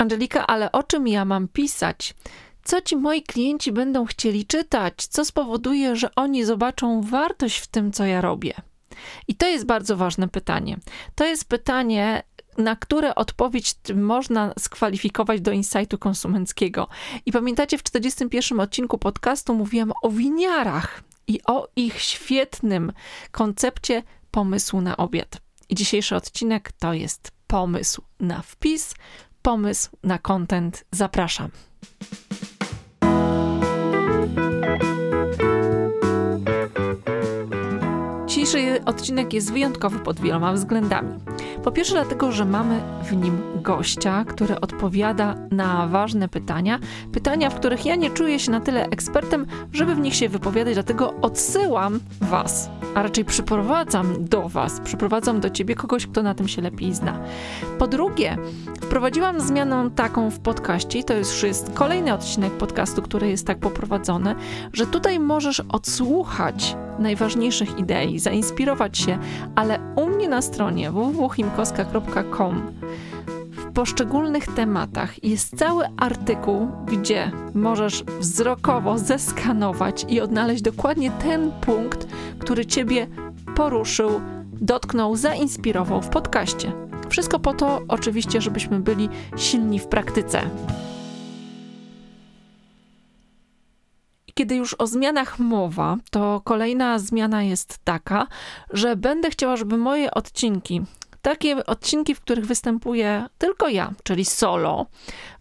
Angelika, ale o czym ja mam pisać? Co ci moi klienci będą chcieli czytać? Co spowoduje, że oni zobaczą wartość w tym, co ja robię? I to jest bardzo ważne pytanie. To jest pytanie, na które odpowiedź można skwalifikować do insightu konsumenckiego. I pamiętacie, w 41 odcinku podcastu mówiłam o winiarach i o ich świetnym koncepcie pomysłu na obiad. I dzisiejszy odcinek to jest pomysł na wpis, pomysł na content. Zapraszam. Dzisiejszy odcinek jest wyjątkowy pod wieloma względami. Po pierwsze, dlatego, że mamy w nim gościa, który odpowiada na ważne pytania. Pytania, w których ja nie czuję się na tyle ekspertem, żeby w nich się wypowiadać, dlatego odsyłam Was, a raczej przyprowadzam do Was, przyprowadzam do Ciebie kogoś, kto na tym się lepiej zna. Po drugie, wprowadziłam zmianę taką w podcaście, i to już jest kolejny odcinek podcastu, który jest tak poprowadzony, że tutaj możesz odsłuchać najważniejszych idei, zainspirować się, ale u mnie na stronie www.chimkowska.com w poszczególnych tematach jest cały artykuł, gdzie możesz wzrokowo zeskanować i odnaleźć dokładnie ten punkt, który Ciebie poruszył, dotknął, zainspirował w podcaście. Wszystko po to, oczywiście, żebyśmy byli silni w praktyce. Kiedy już o zmianach mowa, to kolejna zmiana jest taka, że będę chciała, żeby moje odcinki takie odcinki, w których występuję tylko ja, czyli solo,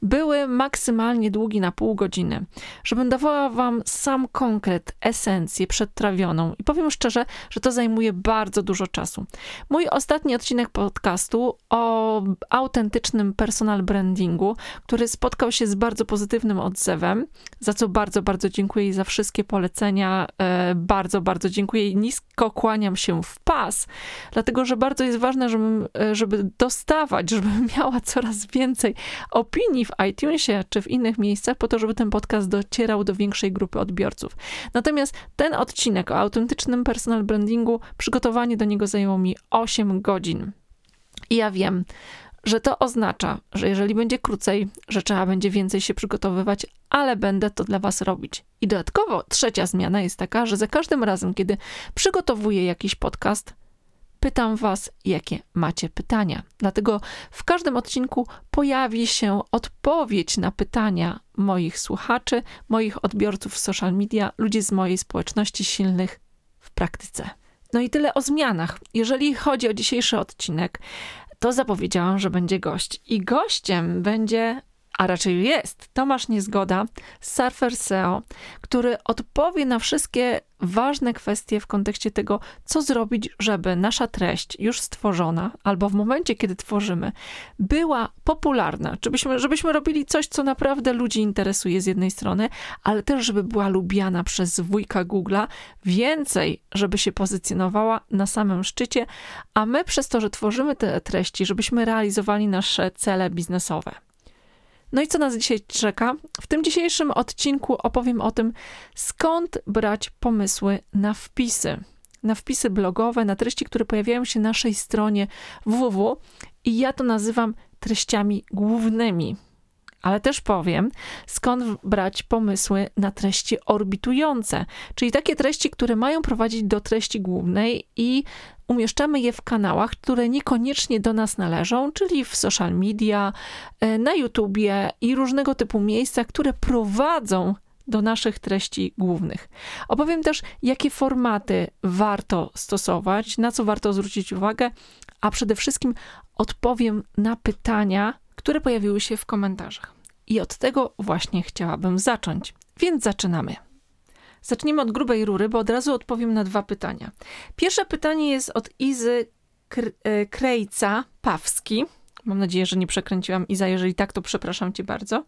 były maksymalnie długi na pół godziny, żebym dawała wam sam konkret, esencję przedtrawioną i powiem szczerze, że to zajmuje bardzo dużo czasu. Mój ostatni odcinek podcastu o autentycznym personal brandingu, który spotkał się z bardzo pozytywnym odzewem, za co bardzo, bardzo dziękuję i za wszystkie polecenia. E, bardzo, bardzo dziękuję i nisko kłaniam się w pas, dlatego że bardzo jest ważne, żebym E, żeby dostawać, żebym miała coraz więcej opinii w iTunesie czy w innych miejscach, po to, żeby ten podcast docierał do większej grupy odbiorców. Natomiast ten odcinek o autentycznym personal brandingu, przygotowanie do niego zajęło mi 8 godzin. I ja wiem, że to oznacza, że jeżeli będzie krócej, że trzeba będzie więcej się przygotowywać, ale będę to dla Was robić. I dodatkowo trzecia zmiana jest taka, że za każdym razem, kiedy przygotowuję jakiś podcast, pytam Was, jakie macie pytania. Dlatego w każdym odcinku pojawi się odpowiedź na pytania moich słuchaczy, moich odbiorców w social media, ludzi z mojej społeczności silnych w praktyce. No i tyle o zmianach. Jeżeli chodzi o dzisiejszy odcinek, to zapowiedziałam, że będzie gość. I gościem będzie a raczej jest Tomasz Niezgoda Surfer SEO, który odpowie na wszystkie ważne kwestie w kontekście tego, co zrobić, żeby nasza treść już stworzona, albo w momencie, kiedy tworzymy, była popularna. Żebyśmy, żebyśmy robili coś, co naprawdę ludzi interesuje z jednej strony, ale też, żeby była lubiana przez wujka Google'a, więcej, żeby się pozycjonowała na samym szczycie, a my przez to, że tworzymy te treści, żebyśmy realizowali nasze cele biznesowe. No i co nas dzisiaj czeka? W tym dzisiejszym odcinku opowiem o tym, skąd brać pomysły na wpisy. Na wpisy blogowe, na treści, które pojawiają się na naszej stronie www. I ja to nazywam treściami głównymi. Ale też powiem, skąd brać pomysły na treści orbitujące, czyli takie treści, które mają prowadzić do treści głównej i umieszczamy je w kanałach, które niekoniecznie do nas należą, czyli w social media, e, na YouTubie i różnego typu miejscach, które prowadzą do naszych treści głównych. Opowiem też, jakie formaty warto stosować, na co warto zwrócić uwagę, a przede wszystkim odpowiem na pytania, które pojawiły się w komentarzach. I od tego właśnie chciałabym zacząć. Więc zaczynamy. Zacznijmy od grubej rury, bo od razu odpowiem na dwa pytania. Pierwsze pytanie jest od Izy e, Krejca Pawski. Mam nadzieję, że nie przekręciłam Iza. Jeżeli tak, to przepraszam cię bardzo.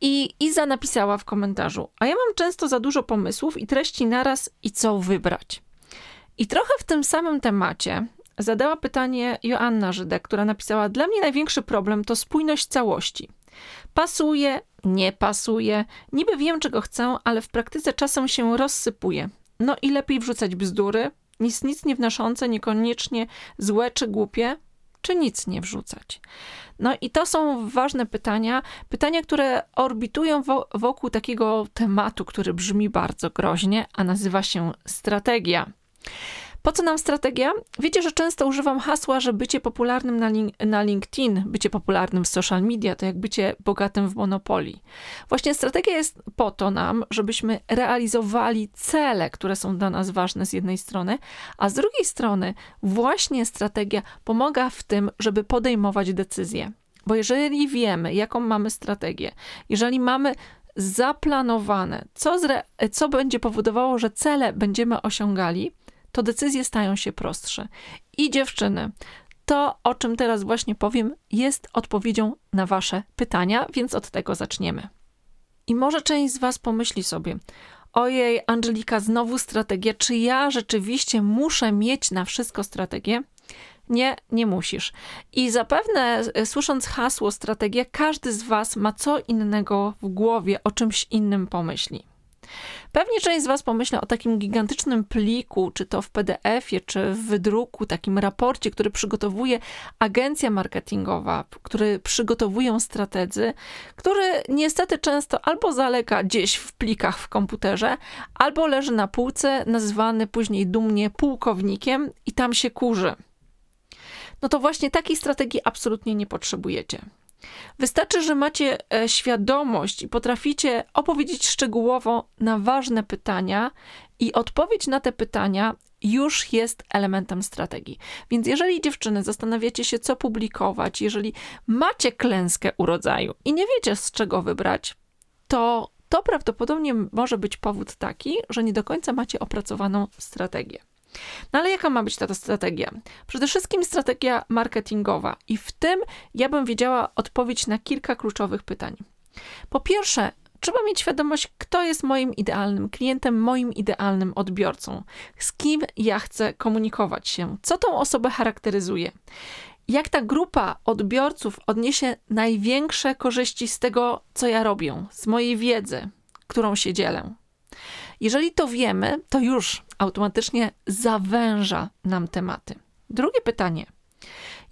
I Iza napisała w komentarzu: A ja mam często za dużo pomysłów i treści naraz i co wybrać. I trochę w tym samym temacie zadała pytanie Joanna Żydek, która napisała: Dla mnie największy problem to spójność całości. Pasuje, nie pasuje, niby wiem, czego chcę, ale w praktyce czasem się rozsypuje. No i lepiej wrzucać bzdury, nic, nic nie wnoszące, niekoniecznie złe czy głupie, czy nic nie wrzucać? No i to są ważne pytania, pytania, które orbitują wokół takiego tematu, który brzmi bardzo groźnie, a nazywa się strategia. Po co nam strategia? Wiecie, że często używam hasła, że bycie popularnym na, link na LinkedIn, bycie popularnym w social media, to jak bycie bogatym w monopolii. Właśnie strategia jest po to nam, żebyśmy realizowali cele, które są dla nas ważne z jednej strony, a z drugiej strony właśnie strategia pomaga w tym, żeby podejmować decyzje. Bo jeżeli wiemy, jaką mamy strategię, jeżeli mamy zaplanowane, co, co będzie powodowało, że cele będziemy osiągali, to decyzje stają się prostsze. I dziewczyny, to, o czym teraz właśnie powiem, jest odpowiedzią na Wasze pytania, więc od tego zaczniemy. I może część z Was pomyśli sobie: Ojej, Angelika, znowu strategia. Czy ja rzeczywiście muszę mieć na wszystko strategię? Nie, nie musisz. I zapewne, e, słysząc hasło strategia, każdy z Was ma co innego w głowie, o czymś innym pomyśli. Pewnie część z Was pomyśla o takim gigantycznym pliku, czy to w PDF-ie, czy w wydruku, takim raporcie, który przygotowuje agencja marketingowa, który przygotowują strategzy, który niestety często albo zalega gdzieś w plikach w komputerze, albo leży na półce, nazywany później dumnie pułkownikiem i tam się kurzy. No to właśnie takiej strategii absolutnie nie potrzebujecie. Wystarczy, że macie e, świadomość i potraficie opowiedzieć szczegółowo na ważne pytania, i odpowiedź na te pytania już jest elementem strategii. Więc jeżeli dziewczyny zastanawiacie się, co publikować, jeżeli macie klęskę urodzaju i nie wiecie, z czego wybrać, to to prawdopodobnie może być powód taki, że nie do końca macie opracowaną strategię. No ale jaka ma być ta strategia? Przede wszystkim strategia marketingowa i w tym ja bym wiedziała odpowiedź na kilka kluczowych pytań. Po pierwsze, trzeba mieć świadomość, kto jest moim idealnym klientem, moim idealnym odbiorcą, z kim ja chcę komunikować się, co tą osobę charakteryzuje. Jak ta grupa odbiorców odniesie największe korzyści z tego, co ja robię, z mojej wiedzy, którą się dzielę. Jeżeli to wiemy, to już automatycznie zawęża nam tematy. Drugie pytanie.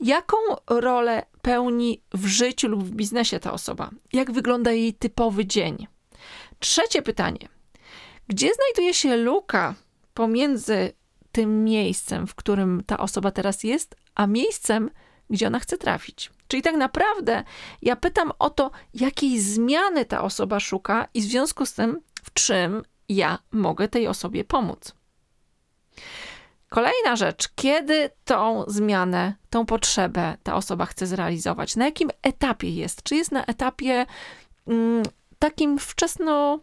Jaką rolę pełni w życiu lub w biznesie ta osoba? Jak wygląda jej typowy dzień? Trzecie pytanie. Gdzie znajduje się luka pomiędzy tym miejscem, w którym ta osoba teraz jest, a miejscem, gdzie ona chce trafić? Czyli tak naprawdę ja pytam o to, jakiej zmiany ta osoba szuka i w związku z tym, w czym ja mogę tej osobie pomóc. Kolejna rzecz, kiedy tą zmianę, tą potrzebę ta osoba chce zrealizować, na jakim etapie jest? Czy jest na etapie mm, takim wczesno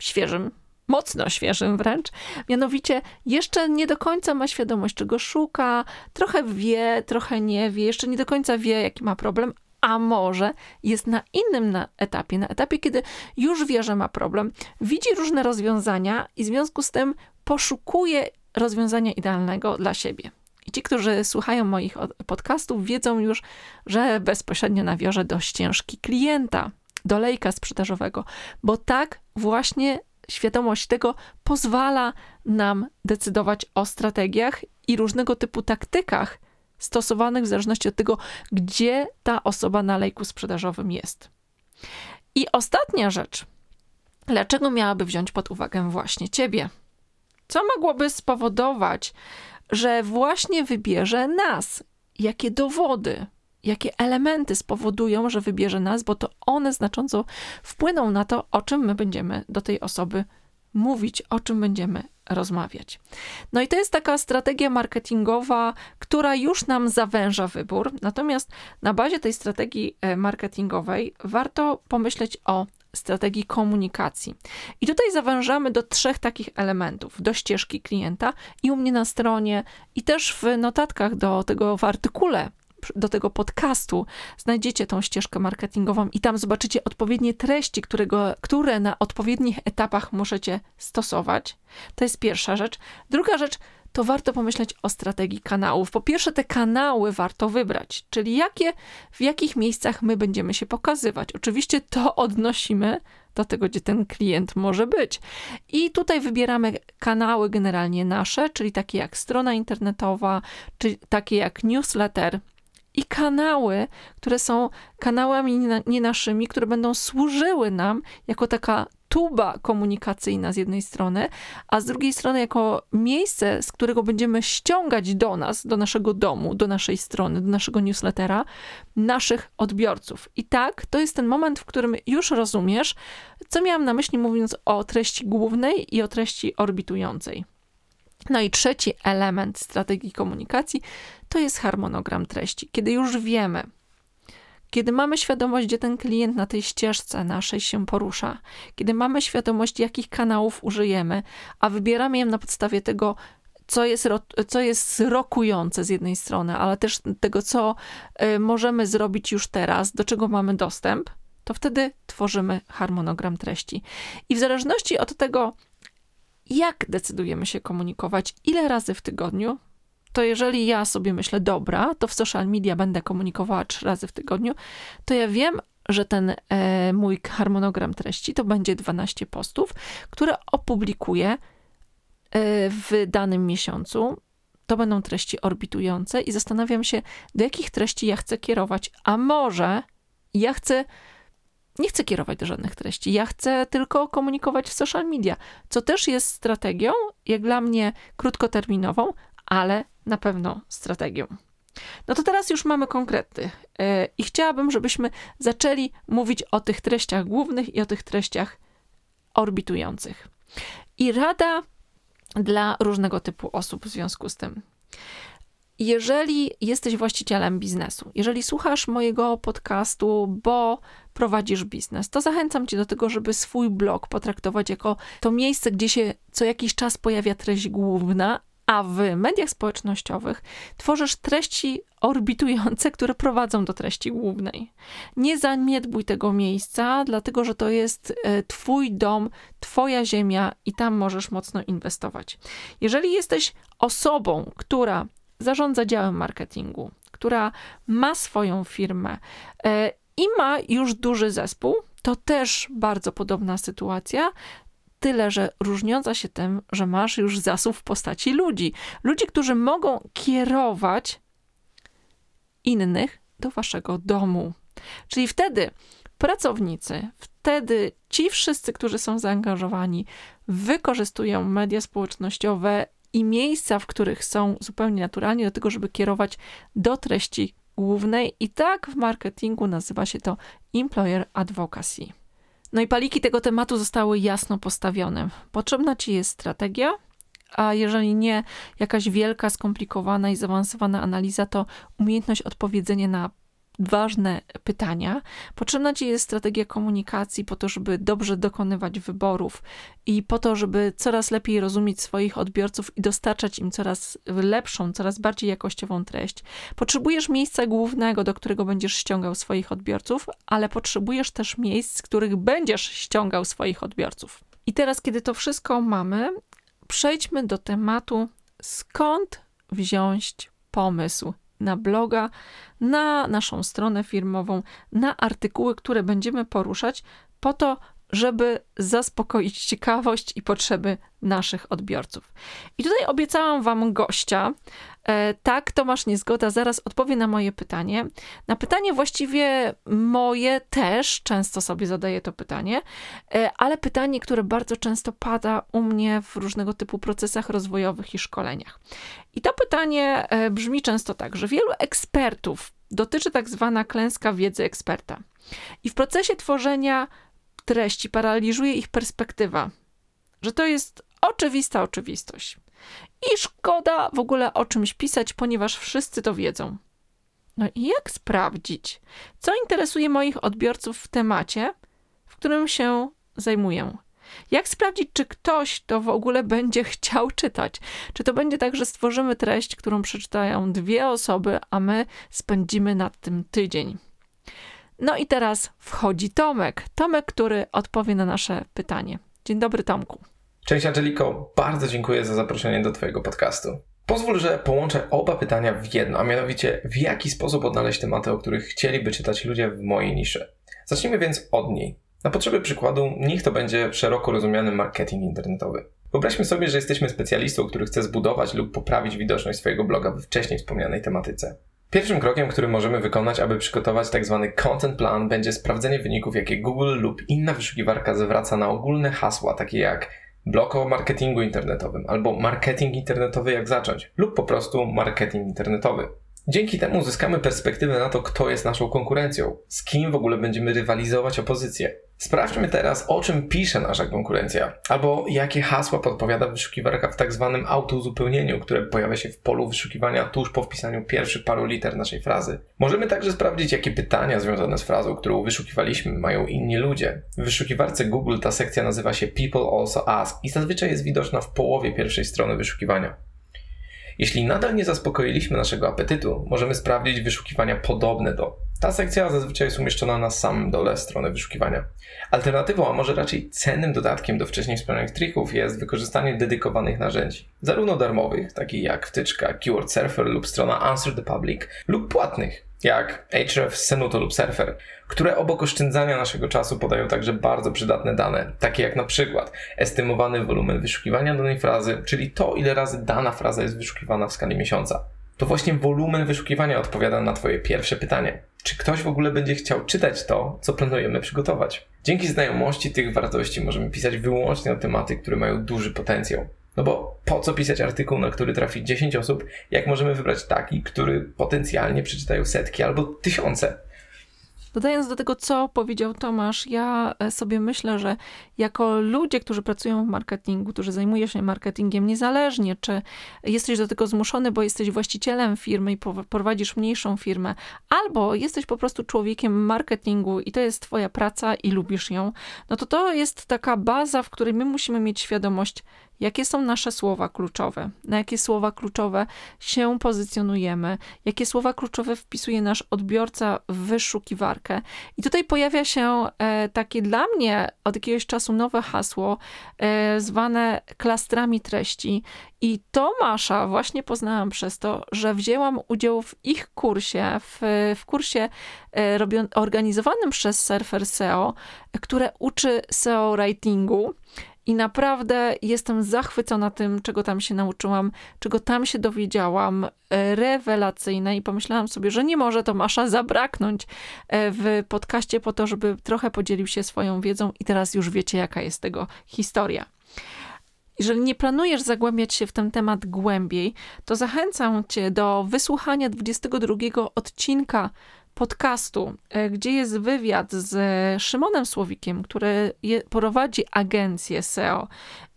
świeżym, mocno świeżym wręcz. Mianowicie jeszcze nie do końca ma świadomość, czego szuka, trochę wie, trochę nie wie, jeszcze nie do końca wie, jaki ma problem, a może jest na innym na etapie, na etapie, kiedy już wie, że ma problem, widzi różne rozwiązania i w związku z tym poszukuje rozwiązania idealnego dla siebie. I ci, którzy słuchają moich podcastów, wiedzą już, że bezpośrednio nawiążę do ścieżki klienta, do lejka sprzedażowego, bo tak właśnie świadomość tego pozwala nam decydować o strategiach i różnego typu taktykach stosowanych w zależności od tego, gdzie ta osoba na lejku sprzedażowym jest. I ostatnia rzecz. Dlaczego miałaby wziąć pod uwagę właśnie ciebie? Co mogłoby spowodować, że właśnie wybierze nas? Jakie dowody, jakie elementy spowodują, że wybierze nas, bo to one znacząco wpłyną na to, o czym my będziemy do tej osoby mówić, o czym będziemy rozmawiać. No i to jest taka strategia marketingowa, która już nam zawęża wybór. Natomiast na bazie tej strategii e, marketingowej warto pomyśleć o strategii komunikacji. I tutaj zawężamy do trzech takich elementów: do ścieżki klienta i u mnie na stronie, i też w notatkach do tego w artykule do tego podcastu znajdziecie tą ścieżkę marketingową i tam zobaczycie odpowiednie treści, którego, które na odpowiednich etapach możecie stosować. To jest pierwsza rzecz. Druga rzecz, to warto pomyśleć o strategii kanałów. Po pierwsze, te kanały warto wybrać, czyli jakie, w jakich miejscach my będziemy się pokazywać. Oczywiście to odnosimy do tego, gdzie ten klient może być. I tutaj wybieramy kanały generalnie nasze, czyli takie jak strona internetowa, czy takie jak newsletter, i kanały, które są kanałami nie naszymi, które będą służyły nam jako taka tuba komunikacyjna z jednej strony, a z drugiej strony jako miejsce, z którego będziemy ściągać do nas, do naszego domu, do naszej strony, do naszego newslettera, naszych odbiorców. I tak, to jest ten moment, w którym już rozumiesz, co miałam na myśli mówiąc o treści głównej i o treści orbitującej. No i trzeci element strategii komunikacji to jest harmonogram treści. Kiedy już wiemy, kiedy mamy świadomość, gdzie ten klient na tej ścieżce naszej się porusza, kiedy mamy świadomość, jakich kanałów użyjemy, a wybieramy je na podstawie tego, co jest, co jest rokujące z jednej strony, ale też tego, co y, możemy zrobić już teraz, do czego mamy dostęp, to wtedy tworzymy harmonogram treści. I w zależności od tego, jak decydujemy się komunikować, ile razy w tygodniu, to jeżeli ja sobie myślę, dobra, to w social media będę komunikowała trzy razy w tygodniu, to ja wiem, że ten e, mój harmonogram treści to będzie 12 postów, które opublikuję e, w danym miesiącu. To będą treści orbitujące i zastanawiam się, do jakich treści ja chcę kierować, a może ja chcę nie chcę kierować do żadnych treści. Ja chcę tylko komunikować w social media, co też jest strategią, jak dla mnie krótkoterminową, ale na pewno strategią. No to teraz już mamy konkrety e, i chciałabym, żebyśmy zaczęli mówić o tych treściach głównych i o tych treściach orbitujących. I rada dla różnego typu osób w związku z tym. Jeżeli jesteś właścicielem biznesu, jeżeli słuchasz mojego podcastu, bo prowadzisz biznes, to zachęcam cię do tego, żeby swój blog potraktować jako to miejsce, gdzie się co jakiś czas pojawia treść główna, a w mediach społecznościowych tworzysz treści orbitujące, które prowadzą do treści głównej. Nie zaniedbuj tego miejsca, dlatego że to jest e, Twój dom, Twoja ziemia i tam możesz mocno inwestować. Jeżeli jesteś osobą, która zarządza działem marketingu, która ma swoją firmę e, i ma już duży zespół, to też bardzo podobna sytuacja. Tyle, że różniąca się tym, że masz już zasób w postaci ludzi. Ludzi, którzy mogą kierować innych do waszego domu. Czyli wtedy pracownicy, wtedy ci wszyscy, którzy są zaangażowani, wykorzystują media społecznościowe i miejsca, w których są zupełnie naturalnie do tego, żeby kierować do treści głównej. I tak w marketingu nazywa się to employer advocacy. No i paliki tego tematu zostały jasno postawione. Potrzebna ci jest strategia, a jeżeli nie jakaś wielka, skomplikowana i zaawansowana analiza, to umiejętność odpowiedzenia na ważne pytania. Potrzebna ci jest strategia komunikacji po to, żeby dobrze dokonywać wyborów i po to, żeby coraz lepiej rozumieć swoich odbiorców i dostarczać im coraz lepszą, coraz bardziej jakościową treść. Potrzebujesz miejsca głównego, do którego będziesz ściągał swoich odbiorców, ale potrzebujesz też miejsc, z których będziesz ściągał swoich odbiorców. I teraz, kiedy to wszystko mamy, przejdźmy do tematu, skąd wziąć pomysł na bloga, na naszą stronę firmową, na artykuły, które będziemy poruszać, po to, żeby zaspokoić ciekawość i potrzeby naszych odbiorców. I tutaj obiecałam Wam gościa. E, tak, Tomasz Niezgoda zaraz odpowie na moje pytanie. Na pytanie właściwie moje też, często sobie zadaję to pytanie, e, ale pytanie, które bardzo często pada u mnie w różnego typu procesach rozwojowych i szkoleniach. I to pytanie e, brzmi często tak, że wielu ekspertów dotyczy tak zwana klęska wiedzy eksperta. I w procesie tworzenia treści paraliżuje ich perspektywa, że to jest oczywista oczywistość. I szkoda w ogóle o czymś pisać, ponieważ wszyscy to wiedzą. No i jak sprawdzić, co interesuje moich odbiorców w temacie, w którym się zajmuję? Jak sprawdzić, czy ktoś to w ogóle będzie chciał czytać? Czy to będzie tak, że stworzymy treść, którą przeczytają dwie osoby, a my spędzimy nad tym tydzień? No i teraz wchodzi Tomek. Tomek, który odpowie na nasze pytanie. Dzień dobry, Tomku. Cześć Angeliko, bardzo dziękuję za zaproszenie do Twojego podcastu. Pozwól, że połączę oba pytania w jedno, a mianowicie w jaki sposób odnaleźć tematy, o których chcieliby czytać ludzie w mojej niszy. Zacznijmy więc od niej. Na potrzeby przykładu, niech to będzie szeroko rozumiany marketing internetowy. Wyobraźmy sobie, że jesteśmy specjalistą, który chce zbudować lub poprawić widoczność swojego bloga we wcześniej wspomnianej tematyce. Pierwszym krokiem, który możemy wykonać, aby przygotować tzw. Tak content plan, będzie sprawdzenie wyników, jakie Google lub inna wyszukiwarka zwraca na ogólne hasła, takie jak blog o marketingu internetowym, albo marketing internetowy jak zacząć, lub po prostu marketing internetowy. Dzięki temu uzyskamy perspektywę na to, kto jest naszą konkurencją, z kim w ogóle będziemy rywalizować o pozycję. Sprawdźmy teraz, o czym pisze nasza konkurencja, albo jakie hasła podpowiada wyszukiwarka w tak zwanym autouzupełnieniu, które pojawia się w polu wyszukiwania tuż po wpisaniu pierwszych paru liter naszej frazy. Możemy także sprawdzić, jakie pytania związane z frazą, którą wyszukiwaliśmy, mają inni ludzie. W wyszukiwarce Google ta sekcja nazywa się People Also Ask i zazwyczaj jest widoczna w połowie pierwszej strony wyszukiwania. Jeśli nadal nie zaspokoiliśmy naszego apetytu, możemy sprawdzić wyszukiwania podobne do. Ta sekcja zazwyczaj jest umieszczona na samym dole strony wyszukiwania. Alternatywą, a może raczej cennym dodatkiem do wcześniej wspomnianych trików jest wykorzystanie dedykowanych narzędzi. Zarówno darmowych, takich jak wtyczka Keyword Surfer lub strona Answer the Public, lub płatnych, jak Ahrefs, Senuto lub Surfer, które obok oszczędzania naszego czasu podają także bardzo przydatne dane, takie jak na przykład estymowany wolumen wyszukiwania danej frazy, czyli to, ile razy dana fraza jest wyszukiwana w skali miesiąca. To właśnie wolumen wyszukiwania odpowiada na Twoje pierwsze pytanie. Czy ktoś w ogóle będzie chciał czytać to, co planujemy przygotować? Dzięki znajomości tych wartości możemy pisać wyłącznie na tematy, które mają duży potencjał. No bo po co pisać artykuł, na który trafi 10 osób, jak możemy wybrać taki, który potencjalnie przeczytają setki albo tysiące? Dodając do tego, co powiedział Tomasz, ja e, sobie myślę, że jako ludzie, którzy pracują w marketingu, którzy zajmują się marketingiem, niezależnie czy jesteś do tego zmuszony, bo jesteś właścicielem firmy i prowadzisz mniejszą firmę, albo jesteś po prostu człowiekiem marketingu i to jest twoja praca i lubisz ją, no to to jest taka baza, w której my musimy mieć świadomość, jakie są nasze słowa kluczowe, na jakie słowa kluczowe się pozycjonujemy, jakie słowa kluczowe wpisuje nasz odbiorca w wyszukiwarkę. I tutaj pojawia się e, takie dla mnie od jakiegoś czasu nowe hasło, e, zwane klastrami treści. I Tomasza właśnie poznałam przez to, że wzięłam udział w ich kursie, w, w kursie e, organizowanym przez Surfer SEO, które uczy SEO writingu. I naprawdę jestem zachwycona tym, czego tam się nauczyłam, czego tam się dowiedziałam. E, rewelacyjne i pomyślałam sobie, że nie może Tomasza zabraknąć e, w podcaście po to, żeby trochę podzielił się swoją wiedzą i teraz już wiecie, jaka jest tego historia. Jeżeli nie planujesz zagłębiać się w ten temat głębiej, to zachęcam Cię do wysłuchania 22 odcinka podcastu, e, gdzie jest wywiad z Szymonem Słowikiem, który je, prowadzi agencję SEO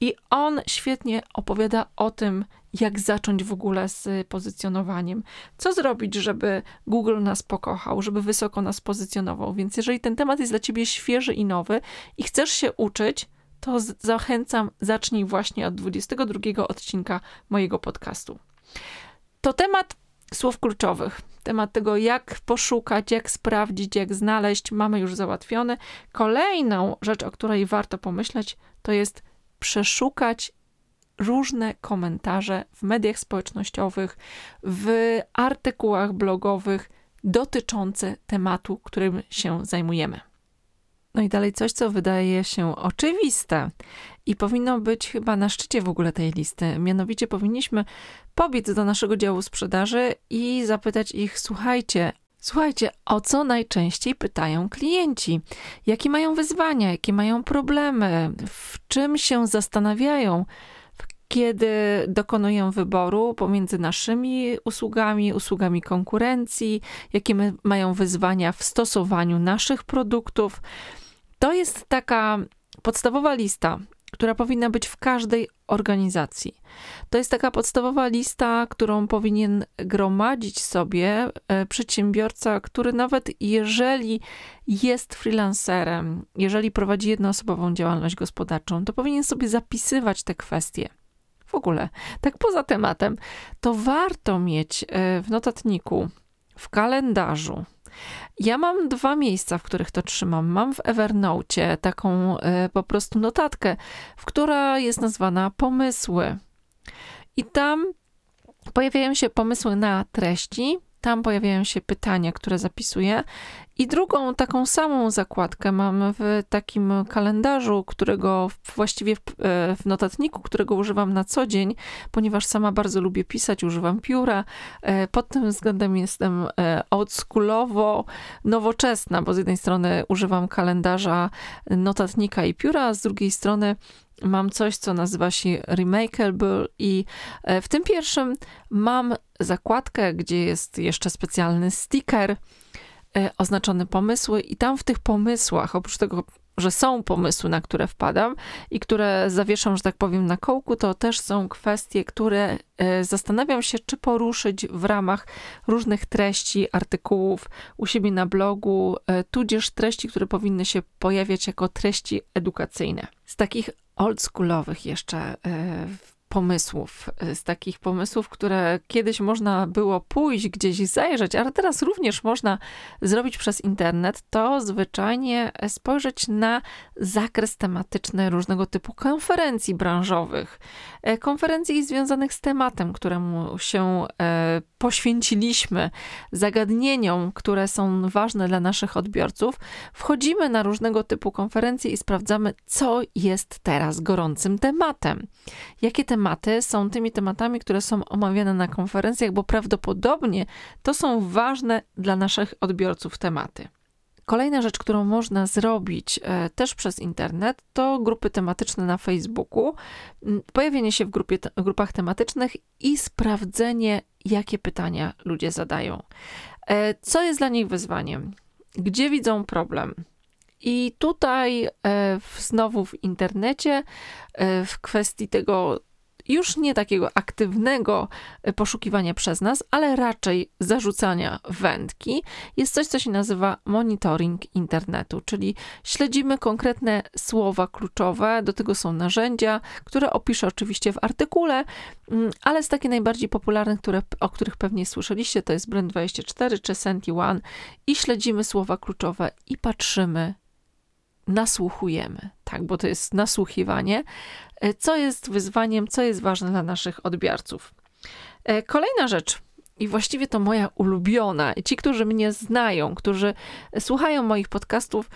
i on świetnie opowiada o tym, jak zacząć w ogóle z pozycjonowaniem. Co zrobić, żeby Google nas pokochał, żeby wysoko nas pozycjonował. Więc jeżeli ten temat jest dla ciebie świeży i nowy i chcesz się uczyć, to zachęcam, zacznij właśnie od 22 odcinka mojego podcastu. To temat słów kluczowych. Temat tego, jak poszukać, jak sprawdzić, jak znaleźć, mamy już załatwiony. Kolejną rzecz, o której warto pomyśleć, to jest przeszukać różne komentarze w mediach społecznościowych, w artykułach blogowych dotyczące tematu, którym się zajmujemy. No i dalej coś, co wydaje się oczywiste i powinno być chyba na szczycie w ogóle tej listy. Mianowicie powinniśmy pobiec do naszego działu sprzedaży i zapytać ich: słuchajcie, Słuchajcie, o co najczęściej pytają klienci? Jakie mają wyzwania, jakie mają problemy, w czym się zastanawiają, kiedy dokonują wyboru pomiędzy naszymi usługami, usługami konkurencji, jakie mają wyzwania w stosowaniu naszych produktów. To jest taka podstawowa lista, która powinna być w każdej organizacji. To jest taka podstawowa lista, którą powinien gromadzić sobie e, przedsiębiorca, który nawet jeżeli jest freelancerem, jeżeli prowadzi jednoosobową działalność gospodarczą, to powinien sobie zapisywać te kwestie. W ogóle, tak poza tematem, to warto mieć e, w notatniku, w kalendarzu, ja mam dwa miejsca, w których to trzymam. Mam w Evernote taką y, po prostu notatkę, w która jest nazwana pomysły. I tam pojawiają się pomysły na treści, tam pojawiają się pytania, które zapisuję I drugą taką samą zakładkę mam w takim kalendarzu, którego właściwie w, e, w, notatniku, którego używam na co dzień, ponieważ sama bardzo lubię pisać, używam pióra. E, pod tym względem jestem e, oldschoolowo nowoczesna, bo z jednej strony używam kalendarza, notatnika i pióra, a z drugiej strony mam coś, co nazywa się Remakeable i w tym pierwszym mam zakładkę, gdzie jest jeszcze specjalny sticker, E, oznaczone pomysły, i tam w tych pomysłach, oprócz tego, że są pomysły, na które wpadam i które zawieszam, że tak powiem, na kołku, to też są kwestie, które e, zastanawiam się, czy poruszyć w ramach różnych treści, artykułów u siebie na blogu, e, tudzież treści, które powinny się pojawiać jako treści edukacyjne. Z takich oldschoolowych jeszcze pomysłów, y, z takich pomysłów, które kiedyś można było pójść gdzieś i zajrzeć, ale teraz również można zrobić przez internet, to zwyczajnie spojrzeć na zakres tematyczny różnego typu konferencji branżowych, e, konferencji związanych z tematem, któremu się e, poświęciliśmy, zagadnieniom, które są ważne dla naszych odbiorców. Wchodzimy na różnego typu konferencje i sprawdzamy, co jest teraz gorącym tematem. Jakie tematy tematy są tymi tematami, które są omawiane na konferencjach, bo prawdopodobnie to są ważne dla naszych odbiorców tematy. Kolejna rzecz, którą można zrobić e, też przez internet, to grupy tematyczne na Facebooku, pojawienie się w grupie, grupach tematycznych i sprawdzenie, jakie pytania ludzie zadają. E, co jest dla nich wyzwaniem? Gdzie widzą problem? I tutaj e, znowu w internecie, w kwestii tego, już nie takiego aktywnego e, poszukiwania przez nas, ale raczej zarzucania wędki, jest coś, co się nazywa monitoring internetu, czyli śledzimy konkretne słowa kluczowe, do tego są narzędzia, które opiszę oczywiście w artykule, mm, ale z takie najbardziej popularnych, które, o których pewnie słyszeliście, to jest Brand24 czy Senti1 i śledzimy słowa kluczowe i patrzymy, nasłuchujemy, tak, bo to jest nasłuchiwanie, e, co jest wyzwaniem, co jest ważne dla naszych odbiorców. E, kolejna rzecz, i właściwie to moja ulubiona, ci, którzy mnie znają, którzy słuchają moich podcastów,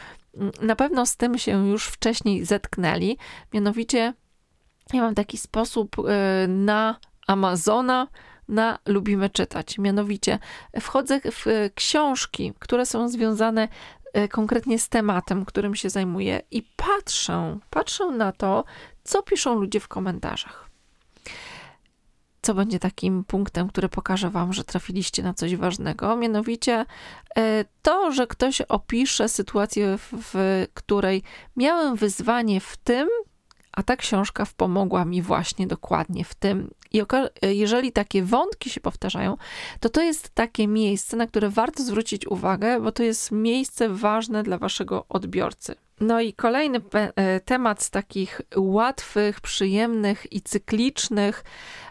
na pewno z tym się już wcześniej zetknęli. Mianowicie, ja mam taki sposób e, na Amazona, na lubimy czytać. Mianowicie wchodzę w książki, które są związane konkretnie z tematem, którym się zajmuję i patrzę, patrzę na to, co piszą ludzie w komentarzach. Co będzie takim punktem, który pokaże Wam, że trafiliście na coś ważnego? Mianowicie e, to, że ktoś opisze sytuację, w której miałem wyzwanie w tym, a ta książka pomogła mi właśnie dokładnie w tym. I jeżeli takie wątki się powtarzają, to to jest takie miejsce, na które warto zwrócić uwagę, bo to jest miejsce ważne dla waszego odbiorcy. No i kolejny e, temat z takich łatwych, przyjemnych i cyklicznych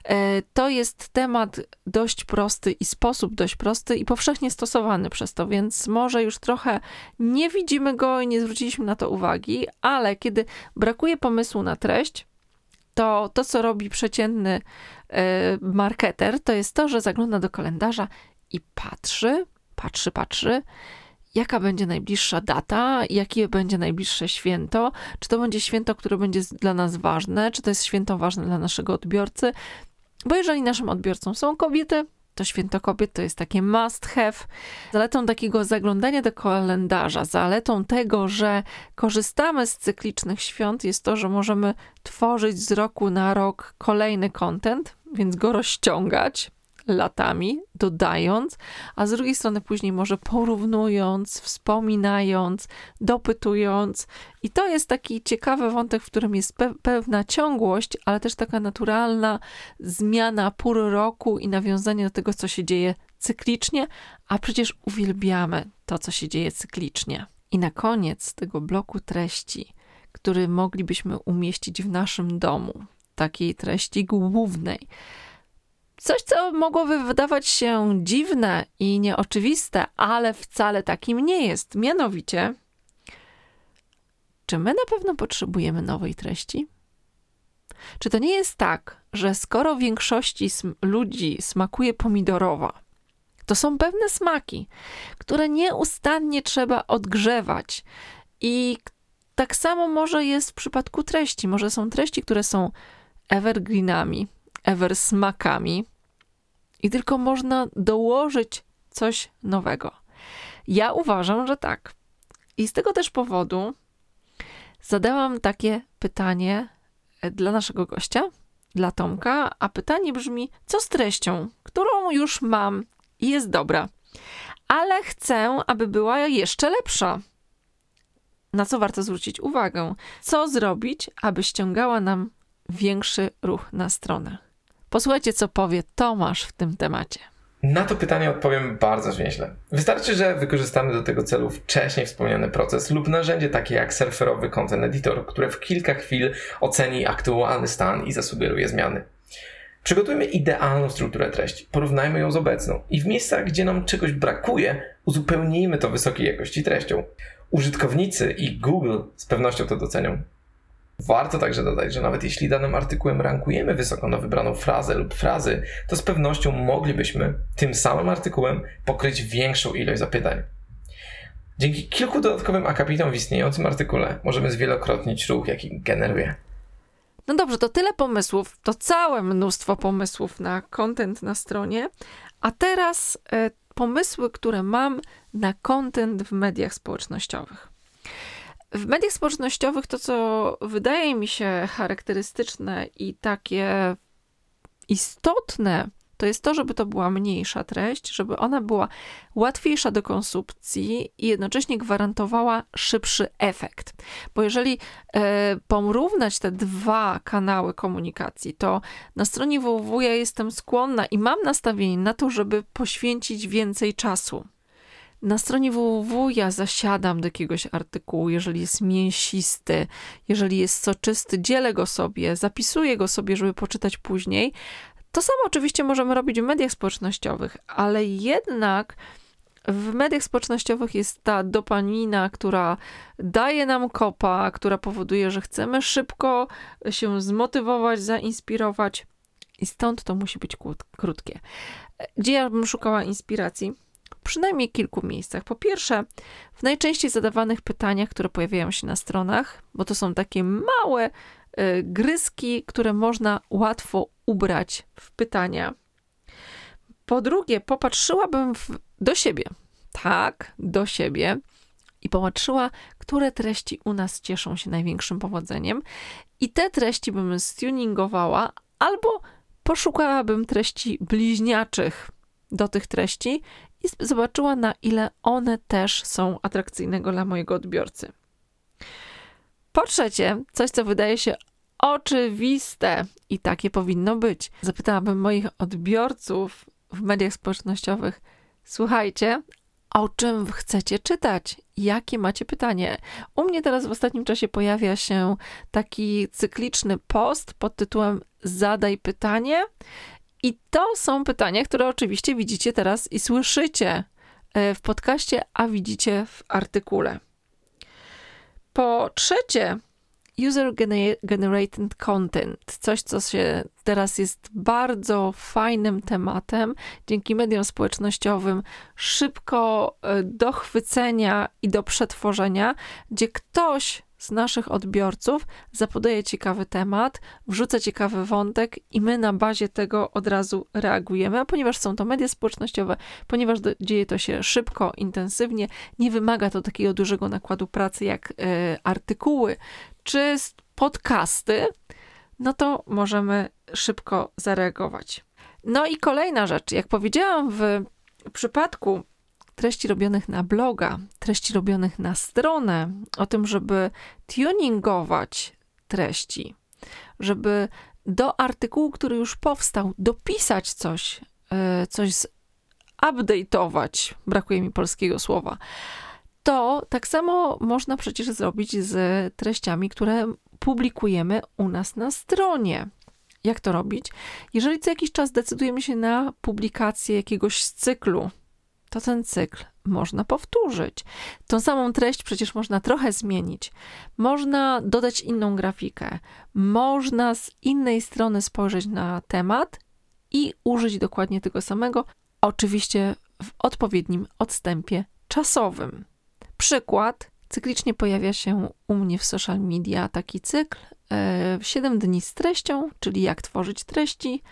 e, to jest temat dość prosty i sposób dość prosty i powszechnie stosowany przez to, więc może już trochę nie widzimy go i nie zwróciliśmy na to uwagi, ale kiedy brakuje pomysłu na treść, to to, co robi przeciętny e, marketer, to jest to, że zagląda do kalendarza i patrzy, patrzy, patrzy jaka będzie najbliższa data, jakie będzie najbliższe święto, czy to będzie święto, które będzie dla nas ważne, czy to jest święto ważne dla naszego odbiorcy. Bo jeżeli naszym odbiorcą są kobiety, to święto kobiet to jest takie must have. Zaletą takiego zaglądania do kalendarza, zaletą tego, że korzystamy z cyklicznych świąt jest to, że możemy tworzyć z roku na rok kolejny content, więc go rozciągać, latami, dodając, a z drugiej strony później może porównując, wspominając, dopytując. I to jest taki ciekawy wątek, w którym jest pe pewna ciągłość, ale też taka naturalna zmiana pór roku i nawiązanie do tego, co się dzieje cyklicznie, a przecież uwielbiamy to, co się dzieje cyklicznie. I na koniec tego bloku treści, który moglibyśmy umieścić w naszym domu, takiej treści głównej, Coś, co mogłoby wydawać się dziwne i nieoczywiste, ale wcale takim nie jest. Mianowicie, czy my na pewno potrzebujemy nowej treści? Czy to nie jest tak, że skoro większości sm ludzi smakuje pomidorowa, To są pewne smaki, które nieustannie trzeba odgrzewać. I tak samo może jest w przypadku treści. Może są treści, które są evergreenami, eversmakami i tylko można dołożyć coś nowego. Ja uważam, że tak. I z tego też powodu zadałam takie pytanie e, dla naszego gościa, dla Tomka, a pytanie brzmi: co z treścią, którą już mam i jest dobra, ale chcę, aby była jeszcze lepsza? Na co warto zwrócić uwagę? Co zrobić, aby ściągała nam większy ruch na stronę? Posłuchajcie, co powie Tomasz w tym temacie. Na to pytanie odpowiem bardzo zwięźle. Wystarczy, że wykorzystamy do tego celu wcześniej wspomniany proces lub narzędzie takie jak surferowy Content Editor, które w kilka chwil oceni aktualny stan i zasugeruje zmiany. Przygotujmy idealną strukturę treści, porównajmy ją z obecną i w miejscach, gdzie nam czegoś brakuje, uzupełnijmy to wysokiej jakości treścią. Użytkownicy i Google z pewnością to docenią. Warto także dodać, że nawet jeśli danym artykułem rankujemy wysoko na wybraną frazę lub frazy, to z pewnością moglibyśmy tym samym artykułem pokryć większą ilość zapytań. Dzięki kilku dodatkowym akapitom w istniejącym artykule możemy zwielokrotnić ruch, jaki generuje. No dobrze, to tyle pomysłów, to całe mnóstwo pomysłów na content na stronie, a teraz e, pomysły, które mam na content w mediach społecznościowych. W mediach społecznościowych to, co wydaje mi się charakterystyczne i takie istotne, to jest to, żeby to była mniejsza treść, żeby ona była łatwiejsza do konsumpcji i jednocześnie gwarantowała szybszy efekt. Bo jeżeli e, porównać te dwa kanały komunikacji, to na stronie www ja jestem skłonna i mam nastawienie na to, żeby poświęcić więcej czasu na stronie www ja zasiadam do jakiegoś artykułu, jeżeli jest mięsisty, jeżeli jest soczysty, dzielę go sobie, zapisuję go sobie, żeby poczytać później. To samo oczywiście możemy robić w mediach społecznościowych, ale jednak w mediach społecznościowych jest ta dopamina, która daje nam kopa, która powoduje, że chcemy szybko się zmotywować, zainspirować. I stąd to musi być krótkie. Gdzie ja bym szukała inspiracji? Przynajmniej kilku miejscach. Po pierwsze, w najczęściej zadawanych pytaniach, które pojawiają się na stronach, bo to są takie małe y, gryzki, które można łatwo ubrać w pytania. Po drugie, popatrzyłabym w, do siebie. Tak, do siebie. I popatrzyła, które treści u nas cieszą się największym powodzeniem. I te treści bym stuningowała, albo poszukałabym treści bliźniaczych do tych treści i zobaczyła, na ile one też są atrakcyjnego dla mojego odbiorcy. Po trzecie, coś, co wydaje się oczywiste i takie powinno być. Zapytałabym moich odbiorców w mediach społecznościowych: Słuchajcie, o czym chcecie czytać? Jakie macie pytanie? U mnie teraz w ostatnim czasie pojawia się taki cykliczny post pod tytułem Zadaj pytanie. I to są pytania, które oczywiście widzicie teraz i słyszycie e, w podcaście, a widzicie w artykule. Po trzecie, user generated content, coś, co się teraz jest bardzo fajnym tematem, dzięki mediom społecznościowym, szybko e, do chwycenia i do przetworzenia, gdzie ktoś z naszych odbiorców zapodaje ciekawy temat, wrzuca ciekawy wątek i my na bazie tego od razu reagujemy, a ponieważ są to media społecznościowe, ponieważ do, dzieje to się szybko, intensywnie, nie wymaga to takiego dużego nakładu pracy jak y, artykuły czy podcasty, no to możemy szybko zareagować. No i kolejna rzecz, jak powiedziałam w przypadku treści robionych na bloga, treści robionych na stronę, o tym, żeby tuningować treści, żeby do artykułu, który już powstał, dopisać coś, e, coś update'ować, brakuje mi polskiego słowa, to tak samo można przecież zrobić z treściami, które publikujemy u nas na stronie. Jak to robić? Jeżeli co jakiś czas decydujemy się na publikację jakiegoś cyklu, to ten cykl można powtórzyć. Tą samą treść przecież można trochę zmienić. Można dodać inną grafikę, można z innej strony spojrzeć na temat i użyć dokładnie tego samego. Oczywiście w odpowiednim odstępie czasowym. Przykład. Cyklicznie pojawia się u mnie w social media taki cykl 7 e, dni z treścią, czyli jak tworzyć treści,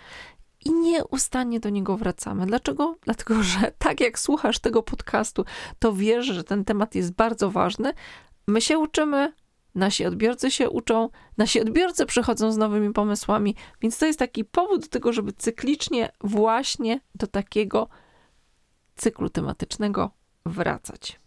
i nieustannie do niego wracamy. Dlaczego? Dlatego, że tak jak słuchasz tego podcastu, to wiesz, że ten temat jest bardzo ważny. My się uczymy, nasi odbiorcy się uczą, nasi odbiorcy przychodzą z nowymi pomysłami, więc to jest taki powód do tego, żeby cyklicznie właśnie do takiego cyklu tematycznego wracać.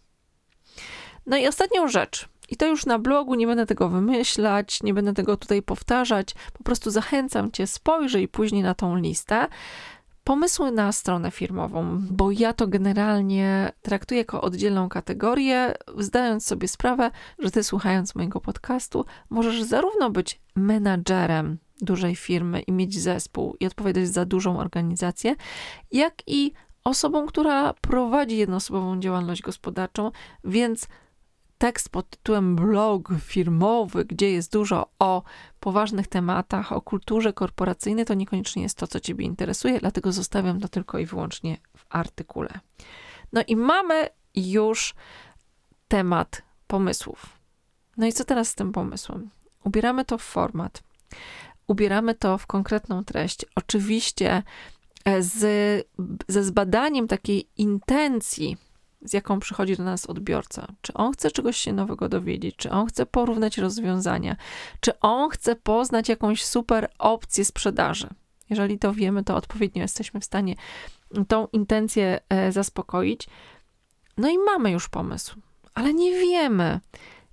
No i ostatnią rzecz, i to już na blogu, nie będę tego wymyślać, nie będę tego tutaj powtarzać, po prostu zachęcam cię, spojrzyj później na tą listę. Pomysły na stronę firmową, bo ja to generalnie traktuję jako oddzielną kategorię, zdając sobie sprawę, że ty słuchając mojego podcastu, możesz zarówno być menadżerem dużej firmy i mieć zespół i odpowiadać za dużą organizację, jak i osobą, która prowadzi jednoosobową działalność gospodarczą, więc tekst pod tytułem blog firmowy, gdzie jest dużo o poważnych tematach, o kulturze korporacyjnej, to niekoniecznie jest to, co Ciebie interesuje, dlatego zostawiam to tylko i wyłącznie w artykule. No i mamy już temat pomysłów. No i co teraz z tym pomysłem? Ubieramy to w format, ubieramy to w konkretną treść. Oczywiście e, z, ze zbadaniem takiej intencji, z jaką przychodzi do nas odbiorca. Czy on chce czegoś się nowego dowiedzieć, czy on chce porównać rozwiązania, czy on chce poznać jakąś super opcję sprzedaży. Jeżeli to wiemy, to odpowiednio jesteśmy w stanie tą intencję e, zaspokoić. No i mamy już pomysł, ale nie wiemy,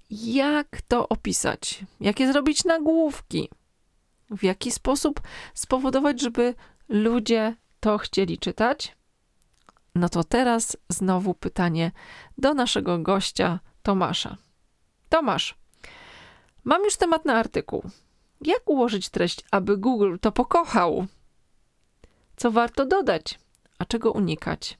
jak to opisać, jakie zrobić nagłówki, w jaki sposób spowodować, żeby ludzie to chcieli czytać, no to teraz znowu pytanie do naszego gościa Tomasza. Tomasz, mam już temat na artykuł. Jak ułożyć treść, aby Google to pokochał? Co warto dodać, a czego unikać?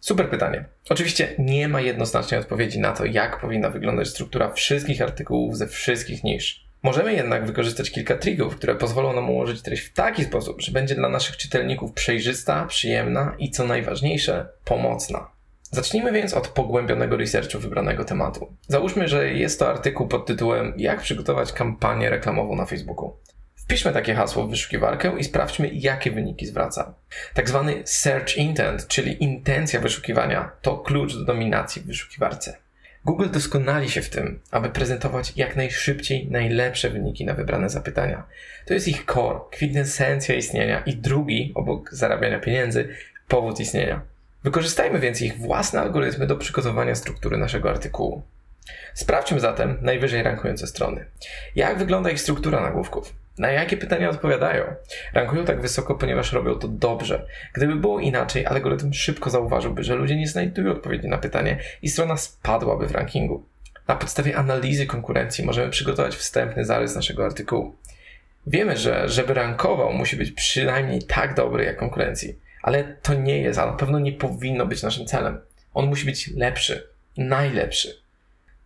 Super pytanie. Oczywiście nie ma jednoznacznej odpowiedzi na to, jak powinna wyglądać struktura wszystkich artykułów ze wszystkich nisz. Możemy jednak wykorzystać kilka trików, które pozwolą nam ułożyć treść w taki sposób, że będzie dla naszych czytelników przejrzysta, przyjemna i co najważniejsze, pomocna. Zacznijmy więc od pogłębionego researchu wybranego tematu. Załóżmy, że jest to artykuł pod tytułem Jak przygotować kampanię reklamową na Facebooku. Wpiszmy takie hasło w wyszukiwarkę i sprawdźmy, jakie wyniki zwraca. Tak zwany search intent, czyli intencja wyszukiwania, to klucz do dominacji w wyszukiwarce. Google doskonali się w tym, aby prezentować jak najszybciej najlepsze wyniki na wybrane zapytania. To jest ich core, kwintesencja istnienia i drugi, obok zarabiania pieniędzy, powód istnienia. Wykorzystajmy więc ich własne algorytmy do przygotowania struktury naszego artykułu. Sprawdźmy zatem najwyżej rankujące strony. Jak wygląda ich struktura nagłówków? Na jakie pytania odpowiadają? Rankują tak wysoko, ponieważ robią to dobrze. Gdyby było inaczej, algorytm szybko zauważyłby, że ludzie nie znajdują odpowiedzi na pytanie i strona spadłaby w rankingu. Na podstawie analizy konkurencji możemy przygotować wstępny zarys naszego artykułu. Wiemy, że żeby rankował, musi być przynajmniej tak dobry jak konkurencji, ale to nie jest, a na pewno nie powinno być naszym celem. On musi być lepszy, najlepszy.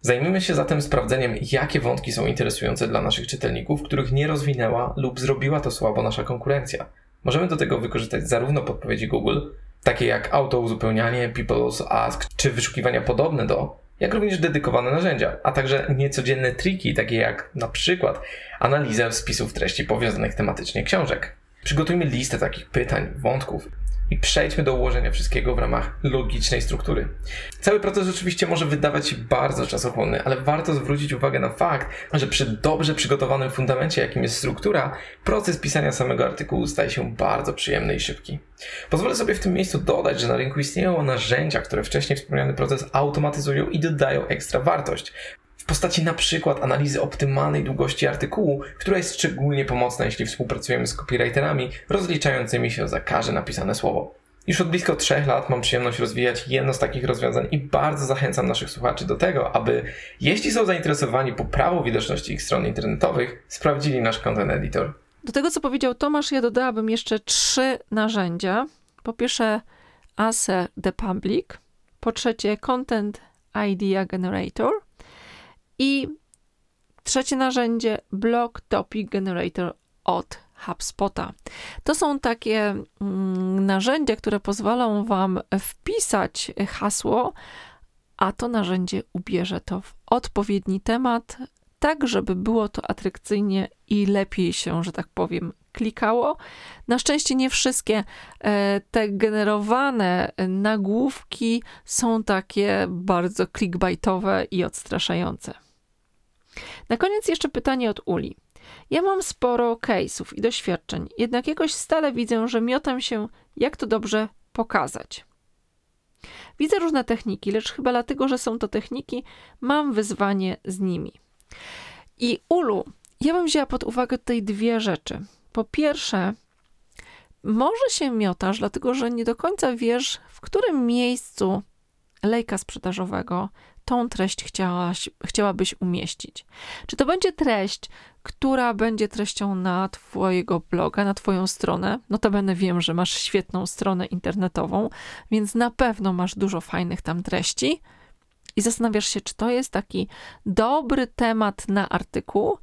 Zajmijmy się zatem sprawdzeniem, jakie wątki są interesujące dla naszych czytelników, których nie rozwinęła lub zrobiła to słabo nasza konkurencja. Możemy do tego wykorzystać zarówno podpowiedzi Google, takie jak autouzupełnianie, People's Ask czy wyszukiwania podobne do, jak również dedykowane narzędzia, a także niecodzienne triki, takie jak na przykład analizę spisów treści powiązanych tematycznie książek. Przygotujmy listę takich pytań, wątków i przejdźmy do ułożenia wszystkiego w ramach logicznej struktury. Cały proces oczywiście może wydawać się bardzo czasochłonny, ale warto zwrócić uwagę na fakt, że przy dobrze przygotowanym fundamencie, jakim jest struktura, proces pisania samego artykułu staje się bardzo przyjemny i szybki. Pozwolę sobie w tym miejscu dodać, że na rynku istnieją narzędzia, które wcześniej wspomniany proces automatyzują i dodają ekstra wartość postaci na przykład analizy optymalnej długości artykułu, która jest szczególnie pomocna, jeśli współpracujemy z copywriterami rozliczającymi się za każde napisane słowo. Już od blisko trzech lat mam przyjemność rozwijać jedno z takich rozwiązań i bardzo zachęcam naszych słuchaczy do tego, aby, jeśli są zainteresowani poprawą widoczności ich stron internetowych, sprawdzili nasz Content Editor. Do tego, co powiedział Tomasz, ja dodałabym jeszcze trzy narzędzia. Po pierwsze, ASE The Public, po trzecie, Content Idea Generator – i trzecie narzędzie Block Topic Generator od HubSpota. To są takie mm, narzędzia, które pozwolą Wam wpisać hasło, a to narzędzie ubierze to w odpowiedni temat, tak żeby było to atrakcyjnie i lepiej się, że tak powiem, klikało. Na szczęście nie wszystkie e, te generowane nagłówki są takie bardzo clickbaitowe i odstraszające. Na koniec jeszcze pytanie od Uli. Ja mam sporo case'ów i doświadczeń, jednak jakoś stale widzę, że miotam się, jak to dobrze pokazać. Widzę różne techniki, lecz chyba dlatego, że są to techniki, mam wyzwanie z nimi. I Ulu, ja bym wzięła pod uwagę tutaj dwie rzeczy. Po pierwsze, może się miotasz, dlatego że nie do końca wiesz, w którym miejscu lejka sprzedażowego tą treść chciałaś, chciałabyś umieścić. Czy to będzie treść, która będzie treścią na Twojego bloga, na Twoją stronę? Notabene wiem, że masz świetną stronę internetową, więc na pewno masz dużo fajnych tam treści. I zastanawiasz się, czy to jest taki dobry temat na artykuł,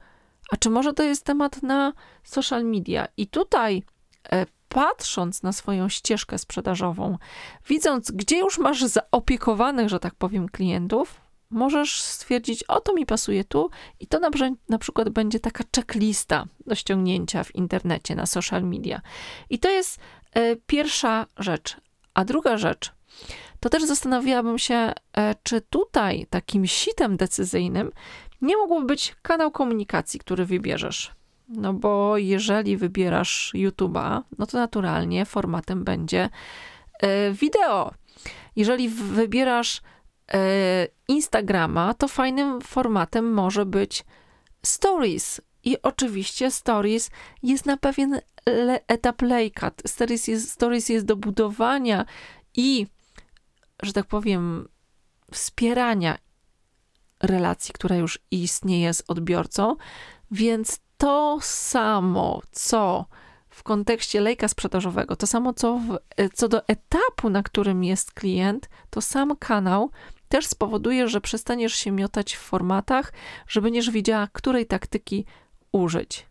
a czy może to jest temat na social media. I tutaj e, patrząc na swoją ścieżkę sprzedażową, widząc, gdzie już masz zaopiekowanych, że tak powiem, klientów, możesz stwierdzić, o to mi pasuje tu i to na, na przykład będzie taka checklista do ściągnięcia w internecie, na social media. I to jest e, pierwsza rzecz. A druga rzecz, to też zastanawiałabym się, e, czy tutaj takim sitem decyzyjnym nie mógłby być kanał komunikacji, który wybierzesz. No bo jeżeli wybierasz YouTube'a, no to naturalnie formatem będzie e, wideo. Jeżeli wybierasz e, Instagrama, to fajnym formatem może być stories. I oczywiście stories jest na pewien etap laycut. Stories jest, stories jest do budowania i, że tak powiem, wspierania relacji, która już istnieje z odbiorcą, więc to samo, co w kontekście lejka sprzedażowego, to samo co, w, co do etapu, na którym jest klient, to sam kanał też spowoduje, że przestaniesz się miotać w formatach, że będziesz wiedziała, której taktyki użyć.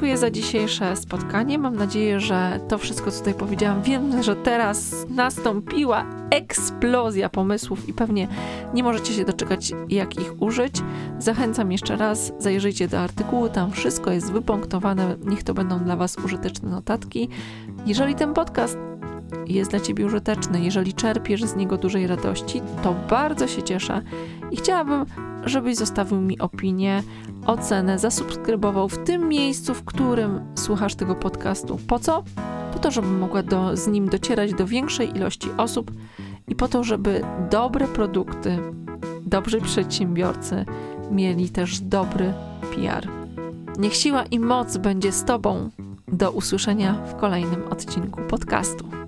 Dziękuję za dzisiejsze spotkanie. Mam nadzieję, że to wszystko, co tutaj powiedziałam, wiem, że teraz nastąpiła eksplozja pomysłów i pewnie nie możecie się doczekać, jak ich użyć. Zachęcam jeszcze raz, zajrzyjcie do artykułu, tam wszystko jest wypunktowane. Niech to będą dla Was użyteczne notatki. Jeżeli ten podcast jest dla Ciebie użyteczny, jeżeli czerpiesz z niego dużej radości, to bardzo się cieszę i chciałabym, żebyś zostawił mi opinię, ocenę, zasubskrybował w tym miejscu, w którym słuchasz tego podcastu. Po co? Po to, żebym mogła do, z nim docierać do większej ilości osób i po to, żeby dobre produkty, dobrzy przedsiębiorcy mieli też dobry PR. Niech siła i moc będzie z Tobą. Do usłyszenia w kolejnym odcinku podcastu.